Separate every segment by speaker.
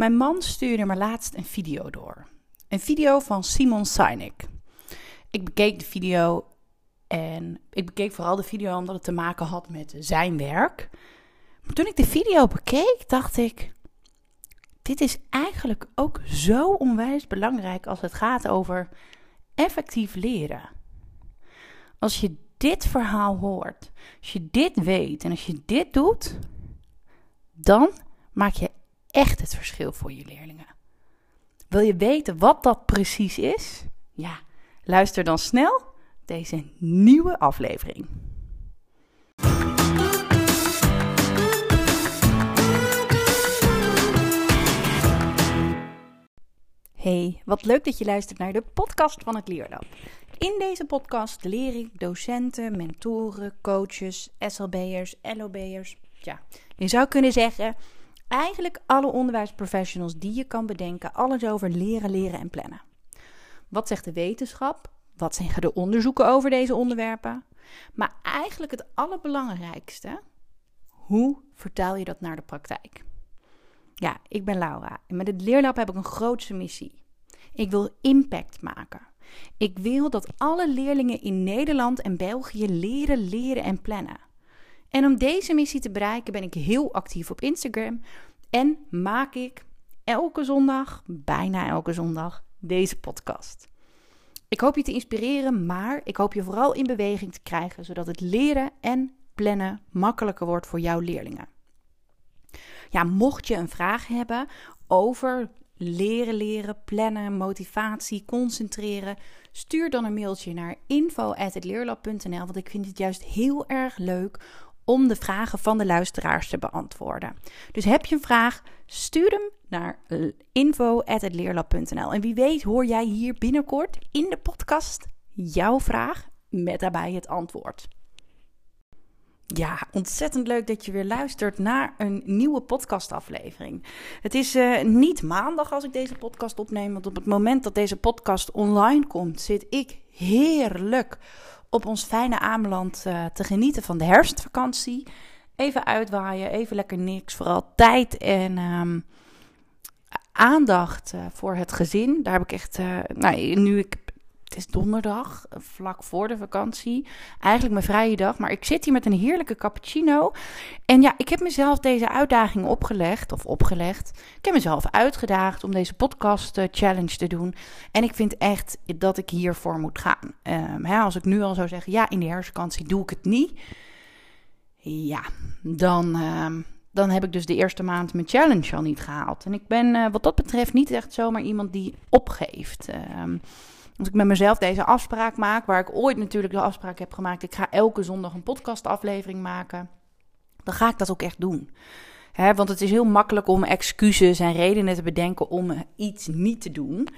Speaker 1: Mijn man stuurde me laatst een video door. Een video van Simon Sinek. Ik bekeek de video en ik bekeek vooral de video omdat het te maken had met zijn werk. Maar toen ik de video bekeek, dacht ik: dit is eigenlijk ook zo onwijs belangrijk als het gaat over effectief leren. Als je dit verhaal hoort, als je dit weet en als je dit doet, dan maak je echt het verschil voor je leerlingen. Wil je weten wat dat precies is? Ja, luister dan snel deze nieuwe aflevering. Hey, wat leuk dat je luistert naar de podcast van het Leerlab. In deze podcast leer ik docenten, mentoren, coaches, SLB'ers, LOB'ers. Ja, je zou kunnen zeggen, eigenlijk alle onderwijsprofessionals die je kan bedenken, alles over leren, leren en plannen. Wat zegt de wetenschap? Wat zeggen de onderzoeken over deze onderwerpen? Maar eigenlijk het allerbelangrijkste, hoe vertaal je dat naar de praktijk? Ja, ik ben Laura en met het Leerlab heb ik een grootste missie. Ik wil impact maken. Ik wil dat alle leerlingen in Nederland en België leren, leren en plannen. En om deze missie te bereiken ben ik heel actief op Instagram en maak ik elke zondag, bijna elke zondag, deze podcast. Ik hoop je te inspireren, maar ik hoop je vooral in beweging te krijgen, zodat het leren en plannen makkelijker wordt voor jouw leerlingen. Ja, mocht je een vraag hebben over leren, leren, plannen, motivatie, concentreren, stuur dan een mailtje naar info@leerlab.nl, want ik vind het juist heel erg leuk om de vragen van de luisteraars te beantwoorden. Dus heb je een vraag, stuur hem naar info@leerlab.nl. En wie weet hoor jij hier binnenkort in de podcast jouw vraag met daarbij het antwoord. Ja, ontzettend leuk dat je weer luistert naar een nieuwe podcastaflevering. Het is uh, niet maandag als ik deze podcast opneem, want op het moment dat deze podcast online komt, zit ik heerlijk op ons fijne Ameland uh, te genieten van de herfstvakantie. Even uitwaaien, even lekker niks. Vooral tijd en um, aandacht uh, voor het gezin. Daar heb ik echt, uh, nou, nu ik het is donderdag, vlak voor de vakantie. Eigenlijk mijn vrije dag. Maar ik zit hier met een heerlijke cappuccino. En ja, ik heb mezelf deze uitdaging opgelegd. Of opgelegd. Ik heb mezelf uitgedaagd om deze podcast uh, challenge te doen. En ik vind echt dat ik hiervoor moet gaan. Um, hè, als ik nu al zou zeggen, ja, in de herfstvakantie doe ik het niet. Ja, dan... Uh, dan heb ik dus de eerste maand mijn challenge al niet gehaald. En ik ben uh, wat dat betreft niet echt zomaar iemand die opgeeft. Um, als ik met mezelf deze afspraak maak, waar ik ooit natuurlijk de afspraak heb gemaakt, ik ga elke zondag een podcastaflevering maken, dan ga ik dat ook echt doen. He, want het is heel makkelijk om excuses en redenen te bedenken om iets niet te doen.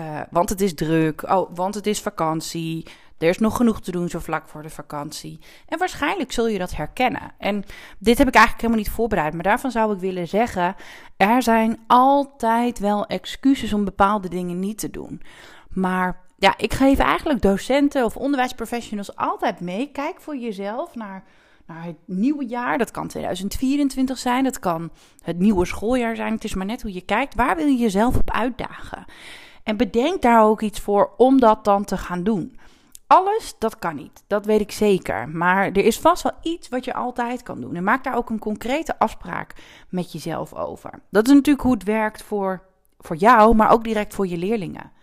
Speaker 1: Uh, want het is druk, oh, want het is vakantie. Er is nog genoeg te doen zo vlak voor de vakantie. En waarschijnlijk zul je dat herkennen. En dit heb ik eigenlijk helemaal niet voorbereid. Maar daarvan zou ik willen zeggen: er zijn altijd wel excuses om bepaalde dingen niet te doen. Maar ja, ik geef eigenlijk docenten of onderwijsprofessionals altijd mee. Kijk voor jezelf naar, het nieuwe jaar. Dat kan 2024 zijn, dat kan het nieuwe schooljaar zijn. Het is maar net hoe je kijkt. Waar wil je jezelf op uitdagen? En bedenk daar ook iets voor om dat dan te gaan doen. Alles, dat kan niet. Dat weet ik zeker. Maar er is vast wel iets wat je altijd kan doen. En maak daar ook een concrete afspraak met jezelf over. Dat is natuurlijk hoe het werkt voor, voor jou, maar ook direct voor je leerlingen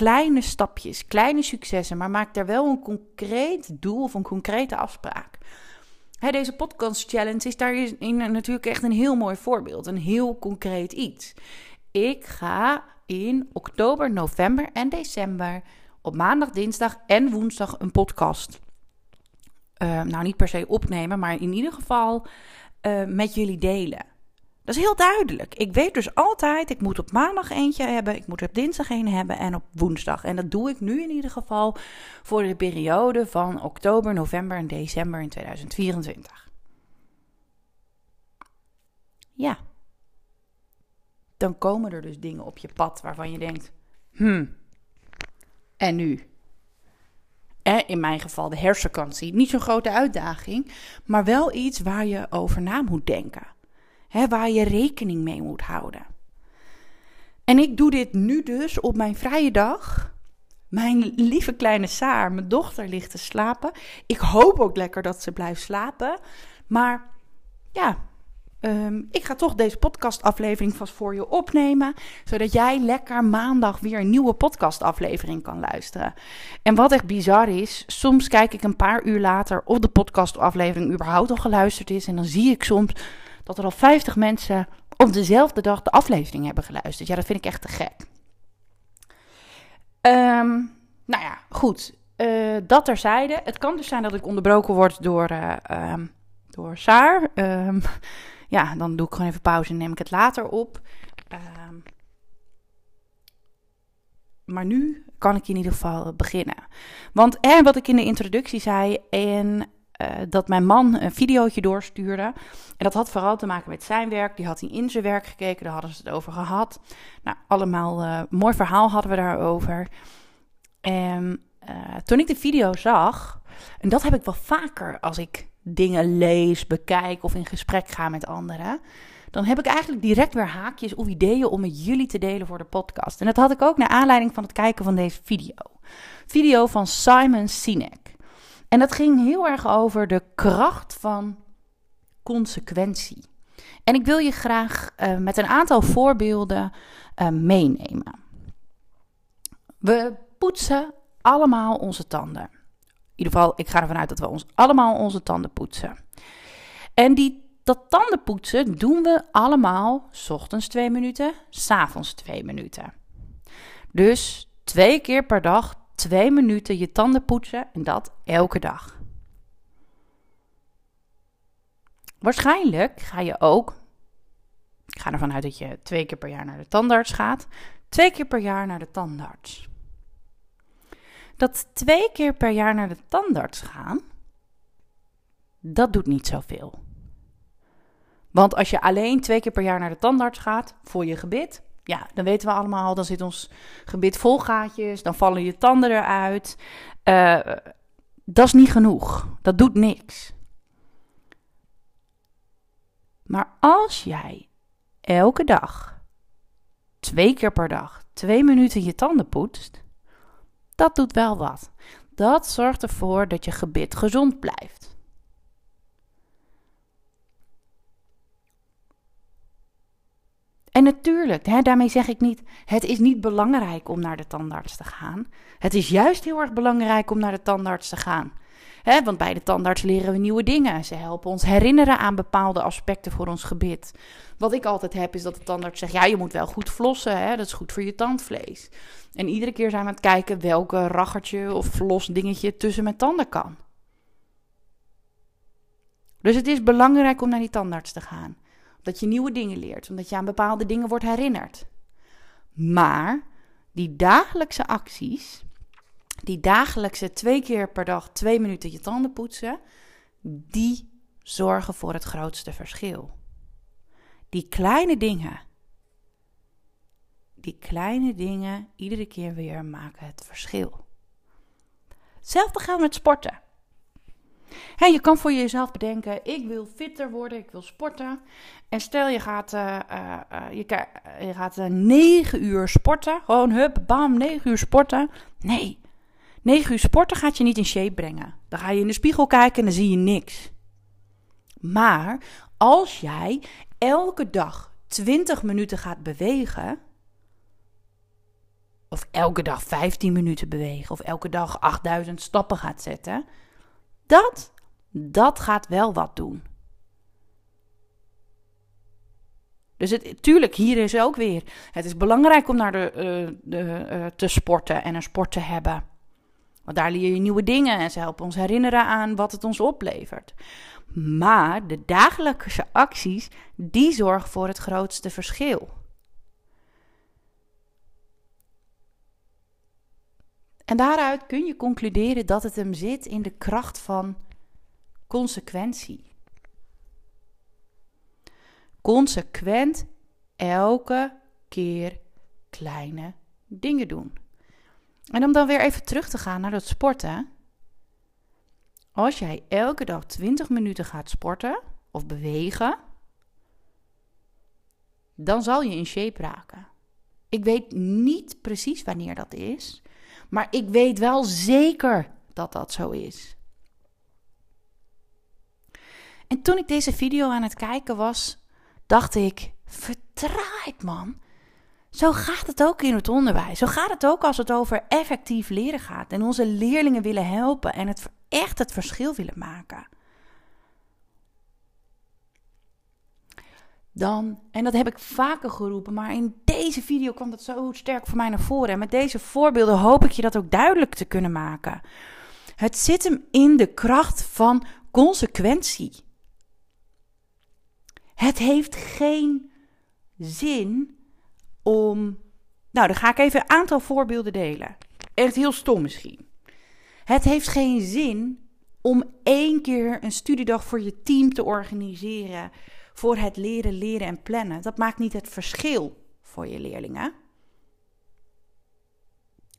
Speaker 1: kleine stapjes, kleine successen, maar maak daar wel een concreet doel of een concrete afspraak. deze podcast challenge is daarin natuurlijk echt een heel mooi voorbeeld, een heel concreet iets. Ik ga in oktober, november en december op maandag, dinsdag en woensdag een podcast. Uh, nou, niet per se opnemen, maar in ieder geval uh, met jullie delen. Dat is heel duidelijk. Ik weet dus altijd, ik moet op maandag eentje hebben, ik moet op dinsdag een hebben en op woensdag. En dat doe ik nu in ieder geval voor de periode van oktober, november en december in 2024. Ja. Dan komen er dus dingen op je pad waarvan je denkt, hmm, en nu? in mijn geval de herfstvakantie. Niet zo'n grote uitdaging, maar wel iets waar je over na moet denken waar je rekening mee moet houden. En ik doe dit nu dus op mijn vrije dag. Mijn lieve kleine Saar, mijn dochter, ligt te slapen. Ik hoop ook lekker dat ze blijft slapen. Maar ja, Ehm, ik ga toch deze podcastaflevering vast voor je opnemen, zodat jij lekker maandag weer een nieuwe podcastaflevering kan luisteren. En wat echt bizar is, soms kijk ik een paar uur later of de podcastaflevering überhaupt al geluisterd is. En dan zie ik soms dat er al 50 mensen op dezelfde dag de aflevering hebben geluisterd. Ja, dat vind ik echt te gek. Um, nou ja, goed. Uh, dat terzijde. Het kan dus zijn dat ik onderbroken word door, uh, door Saar. Um, ja, dan doe ik gewoon even pauze en neem ik het later op. Ehm, maar nu kan ik in ieder geval beginnen. Want en wat ik in de introductie zei, en uh, dat mijn man een videootje doorstuurde. En dat had vooral te maken met zijn werk. Die had hij in zijn werk gekeken, daar hadden ze het over gehad. Nou, allemaal uh, mooi verhaal hadden we daarover. En uh, toen ik de video zag, en dat heb ik wel vaker als ik dingen lees, bekijk of in gesprek ga met anderen, dan heb ik eigenlijk direct weer haakjes of ideeën om met jullie te delen voor de podcast. En dat had ik ook naar aanleiding van het kijken van deze video. Video van Simon Sinek. En dat ging heel erg over de kracht van consequentie. En ik wil je graag uh, met een aantal voorbeelden uh, meenemen. We poetsen allemaal onze tanden ieder geval, ik ga ervan uit dat we ons allemaal onze tanden poetsen. En die, dat tandenpoetsen doen we allemaal s ochtends twee minuten, s avonds twee minuten. Dus twee keer per dag twee minuten je tanden poetsen en dat elke dag. Waarschijnlijk ga je ook, ik ga ervan uit dat je twee keer per jaar naar de tandarts gaat, twee keer per jaar naar de tandarts dat twee keer per jaar naar de tandarts gaan, dat doet niet zoveel. Want als je alleen twee keer per jaar naar de tandarts gaat voor je gebit, ja, dan weten we allemaal al, dan zit ons gebit vol gaatjes, dan vallen je tanden eruit. Uh, dat is niet genoeg. Dat doet niks. Maar als jij elke dag, twee keer per dag, twee minuten je tanden poetst, dat doet wel wat. Dat zorgt ervoor dat je gebit gezond blijft. En natuurlijk, hè, daarmee zeg ik niet, het is niet belangrijk om naar de tandarts te gaan. Het is juist heel erg belangrijk om naar de tandarts te gaan. Hè, want bij de tandarts leren we nieuwe dingen. Ze helpen ons herinneren aan bepaalde aspecten voor ons gebit. Wat ik altijd heb, is dat de tandarts zegt: ja, je moet wel goed flossen. Hè? Dat is goed voor je tandvlees. En iedere keer zijn we aan het kijken welke raggertje of flos dingetje tussen mijn tanden kan. Dus het is belangrijk om naar die tandarts te gaan. Dat je nieuwe dingen leert, omdat je aan bepaalde dingen wordt herinnerd. Maar die dagelijkse acties, die dagelijkse twee keer per dag twee minuten je tanden poetsen, die zorgen voor het grootste verschil. Die kleine dingen die kleine dingen iedere keer weer maken het verschil. Hetzelfde geldt met sporten. Je kan voor jezelf bedenken: ik wil fitter worden, ik wil sporten. En stel je gaat, uh, uh, je, je, gaat 9 uur sporten. Gewoon hup, bam, 9 uur sporten. Nee, 9 uur sporten gaat je niet in shape brengen. Dan ga je in de spiegel kijken en dan zie je niks. Maar als jij elke dag 20 minuten gaat bewegen, of elke dag 15 minuten bewegen of elke dag 8000 stappen gaat zetten. Dat, dat gaat wel wat doen. Dus het, tuurlijk, hier is ook weer. Het is belangrijk om naar de, uh, de uh, te sporten en een sport te hebben. Want daar leer je nieuwe dingen en ze helpen ons herinneren aan wat het ons oplevert. Maar de dagelijkse acties, die zorgen voor het grootste verschil. En daaruit kun je concluderen dat het hem zit in de kracht van consequentie. Consequent elke keer kleine dingen doen. En om dan weer even terug te gaan naar dat sporten. Als jij elke dag 20 minuten gaat sporten of bewegen, dan zal je in shape raken. Ik weet niet precies wanneer dat is, maar ik weet wel zeker dat dat zo is. En toen ik deze video aan het kijken was, dacht ik: verdraaid man. Zo gaat het ook in het onderwijs. Zo gaat het ook als het over effectief leren gaat en onze leerlingen willen helpen en het echt het verschil willen maken. Dan, en dat heb ik vaker geroepen, maar in deze video kwam dat zo sterk voor mij naar voren. En met deze voorbeelden hoop ik je dat ook duidelijk te kunnen maken. Het zit hem in de kracht van consequentie. Het heeft geen zin om. Nou, dan ga ik even een aantal voorbeelden delen. Echt heel stom misschien. Het heeft geen zin om één keer een studiedag voor je team te organiseren. Voor het leren, leren en plannen. Dat maakt niet het verschil voor je leerlingen.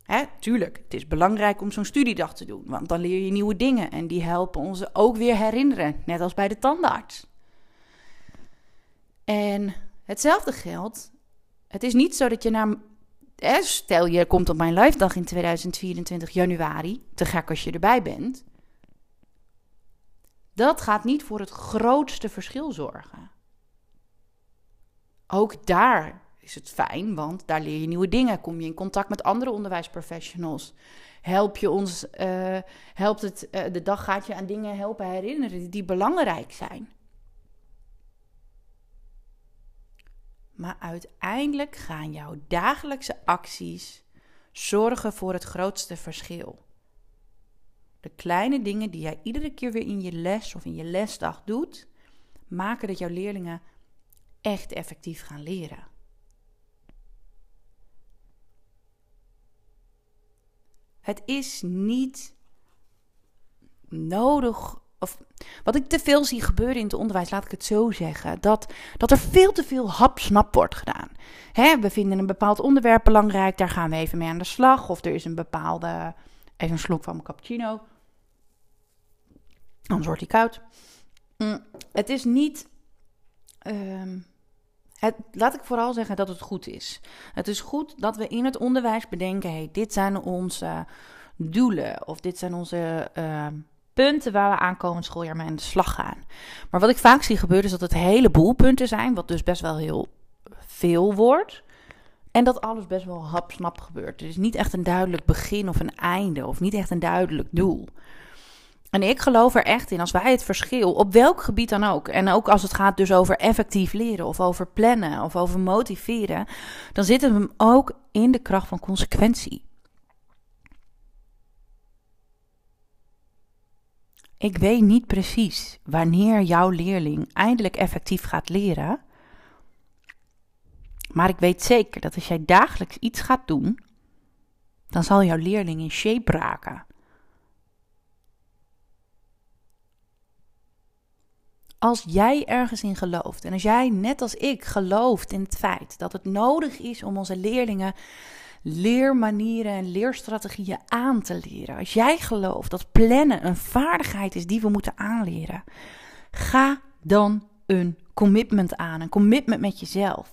Speaker 1: Hè, tuurlijk, het is belangrijk om zo'n studiedag te doen, want dan leer je nieuwe dingen en die helpen ons ook weer herinneren, net als bij de tandarts. En hetzelfde geldt, het is niet zo dat je naar, stel je komt op mijn live dag in 2024 januari, te gek als je erbij bent. Dat gaat niet voor het grootste verschil zorgen. Ook daar is het fijn, want daar leer je nieuwe dingen. Kom je in contact met andere onderwijsprofessionals. Help je ons, uh, helpt het, uh, de dag gaat je aan dingen helpen herinneren die belangrijk zijn. Maar uiteindelijk gaan jouw dagelijkse acties zorgen voor het grootste verschil. De kleine dingen die jij iedere keer weer in je les of in je lesdag doet, maken dat jouw leerlingen echt effectief gaan leren. Het is niet nodig. Of wat ik te veel zie gebeuren in het onderwijs, laat ik het zo zeggen. Dat, dat er veel te veel hap-snap wordt gedaan. Hè, we vinden een bepaald onderwerp belangrijk, daar gaan we even mee aan de slag. Of er is een bepaalde. Even een slok van mijn cappuccino. Anders wordt hij koud. Mm, het is niet. Ehm, het, laat ik vooral zeggen dat het goed is. Het is goed dat we in het onderwijs bedenken: hey, dit zijn onze doelen of dit zijn onze ehm, punten waar we aankomend schooljaar mee aan de slag gaan. Maar wat ik vaak zie gebeuren is dat het hele boel punten zijn, wat dus best wel heel veel wordt. En dat alles best wel hapsnap gebeurt. Er is niet echt een duidelijk begin of een einde, of niet echt een duidelijk doel. En ik geloof er echt in, als wij het verschil, op welk gebied dan ook, en ook als het gaat dus over effectief leren, of over plannen, of over motiveren, dan zit het hem ook in de kracht van consequentie. Ik weet niet precies wanneer jouw leerling eindelijk effectief gaat leren. Maar ik weet zeker dat als jij dagelijks iets gaat doen, dan zal jouw leerling in shape raken. Als jij ergens in gelooft en als jij net als ik gelooft in het feit dat het nodig is om onze leerlingen leermanieren en leerstrategieën aan te leren. Als jij gelooft dat plannen een vaardigheid is die we moeten aanleren, ga dan een commitment aan, een commitment met jezelf.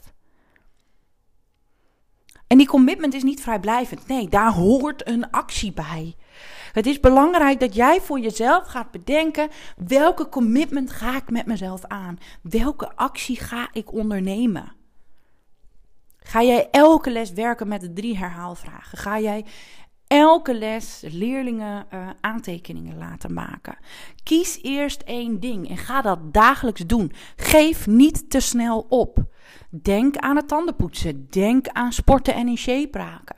Speaker 1: En die commitment is niet vrijblijvend. Nee, daar hoort een actie bij. Het is belangrijk dat jij voor jezelf gaat bedenken: welke commitment ga ik met mezelf aan? Welke actie ga ik ondernemen? Ga jij elke les werken met de drie herhaalvragen? Ga jij elke les leerlingen uh, aantekeningen laten maken? Kies eerst één ding en ga dat dagelijks doen. Geef niet te snel op. Denk aan het tandenpoetsen. Denk aan sporten en in shape raken.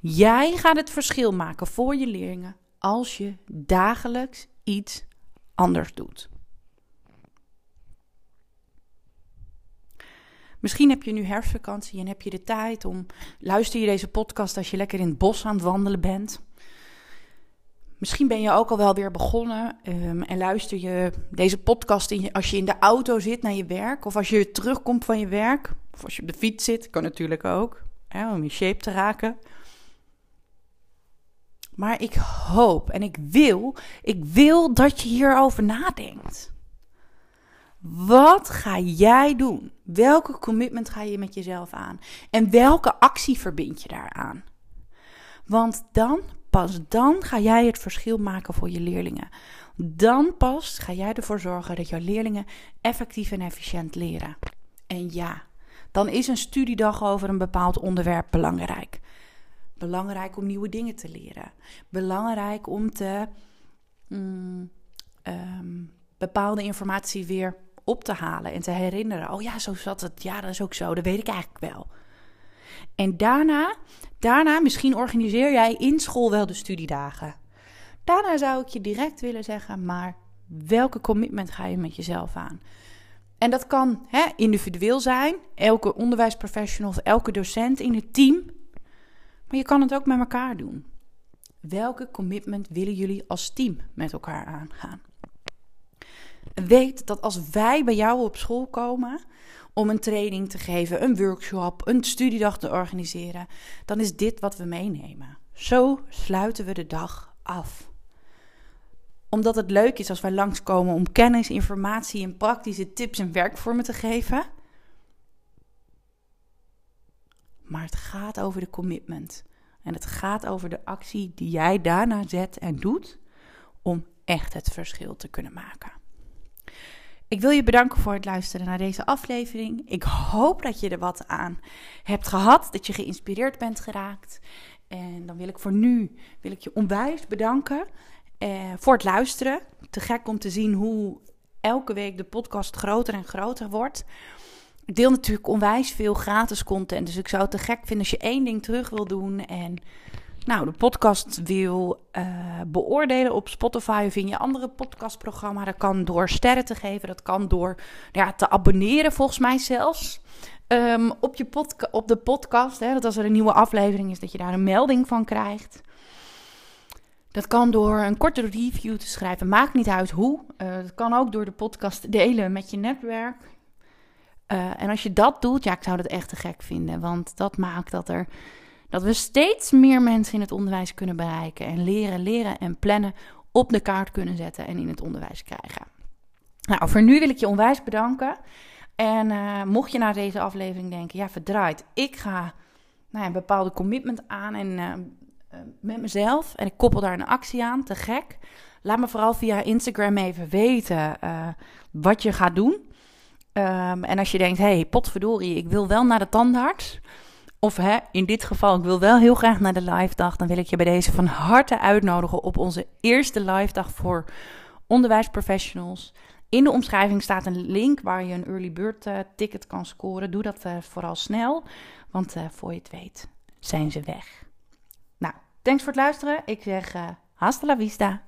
Speaker 1: Jij gaat het verschil maken voor je leerlingen als je dagelijks iets anders doet. Misschien heb je nu herfstvakantie en heb je de tijd om. Luister je deze podcast als je lekker in het bos aan het wandelen bent. Misschien ben je ook al wel weer begonnen um, en luister je deze podcast in als je in de auto zit naar je werk. Of als je terugkomt van je werk. Of als je op de fiets zit, kan natuurlijk ook. Hè, om in shape te raken. Maar ik hoop en ik wil, ik wil dat je hierover nadenkt. Wat ga jij doen? Welke commitment ga je met jezelf aan? En welke actie verbind je daaraan? Want dan, pas dan ga jij het verschil maken voor je leerlingen. Dan pas ga jij ervoor zorgen dat jouw leerlingen effectief en efficiënt leren. En ja, dan is een studiedag over een bepaald onderwerp belangrijk. Belangrijk om nieuwe dingen te leren. Belangrijk om te mm, ehm, bepaalde informatie weer op te halen en te herinneren. Oh ja, zo zat het. Ja, dat is ook zo. Dat weet ik eigenlijk wel. En daarna, daarna misschien organiseer jij in school wel de studiedagen. Daarna zou ik je direct willen zeggen, maar welke commitment ga je met jezelf aan? En dat kan hè, individueel zijn, elke onderwijsprofessional of elke docent in het team. Maar je kan het ook met elkaar doen. Welke commitment willen jullie als team met elkaar aangaan? Weet dat als wij bij jou op school komen om een training te geven, een workshop, een studiedag te organiseren, dan is dit wat we meenemen. Zo sluiten we de dag af omdat het leuk is als wij langskomen om kennis, informatie en praktische tips en werkvormen te geven. Maar het gaat over de commitment. En het gaat over de actie die jij daarna zet en doet om echt het verschil te kunnen maken. Ik wil je bedanken voor het luisteren naar deze aflevering. Ik hoop dat je er wat aan hebt gehad, dat je geïnspireerd bent geraakt. En dan wil ik voor nu wil ik je onwijs bedanken eh, voor het luisteren. Te gek om te zien hoe elke week de podcast groter en groter wordt. Ik deel natuurlijk onwijs veel gratis content. Dus ik zou het te gek vinden als je één ding terug wil doen. En nou, de podcast wil uh, beoordelen op Spotify of in je andere podcastprogramma. Dat kan door sterren te geven. Dat kan door ja, te abonneren, volgens mij zelfs. Um, op, je podca op de podcast. Hè, dat als er een nieuwe aflevering is, dat je daar een melding van krijgt. Dat kan door een korte review te schrijven. Maakt niet uit hoe. Uh, dat kan ook door de podcast te delen met je netwerk. Uh, en als je dat doet, ja, ik zou dat echt te gek vinden. Want dat maakt dat, er, dat we steeds meer mensen in het onderwijs kunnen bereiken. En leren, leren en plannen op de kaart kunnen zetten en in het onderwijs krijgen. Nou, voor nu wil ik je onwijs bedanken. En uh, mocht je na deze aflevering denken, ja, verdraaid. Ik ga nou een bepaalde commitment aan en eh, met mezelf en ik koppel daar een actie aan, te gek. Laat me vooral via Instagram even weten wat je gaat doen. Um, en als je denkt, hey, potverdorie, ik wil wel naar de tandarts. Of hè, in dit geval, ik wil wel heel graag naar de live dag. Dan wil ik je bij deze van harte uitnodigen op onze eerste live dag voor onderwijsprofessionals. In de omschrijving staat een link waar je een early bird uh, ticket kan scoren. Doe dat uh, vooral snel, want uh, voor je het weet zijn ze weg. Thanks voor het luisteren. Ik zeg hasta la vista.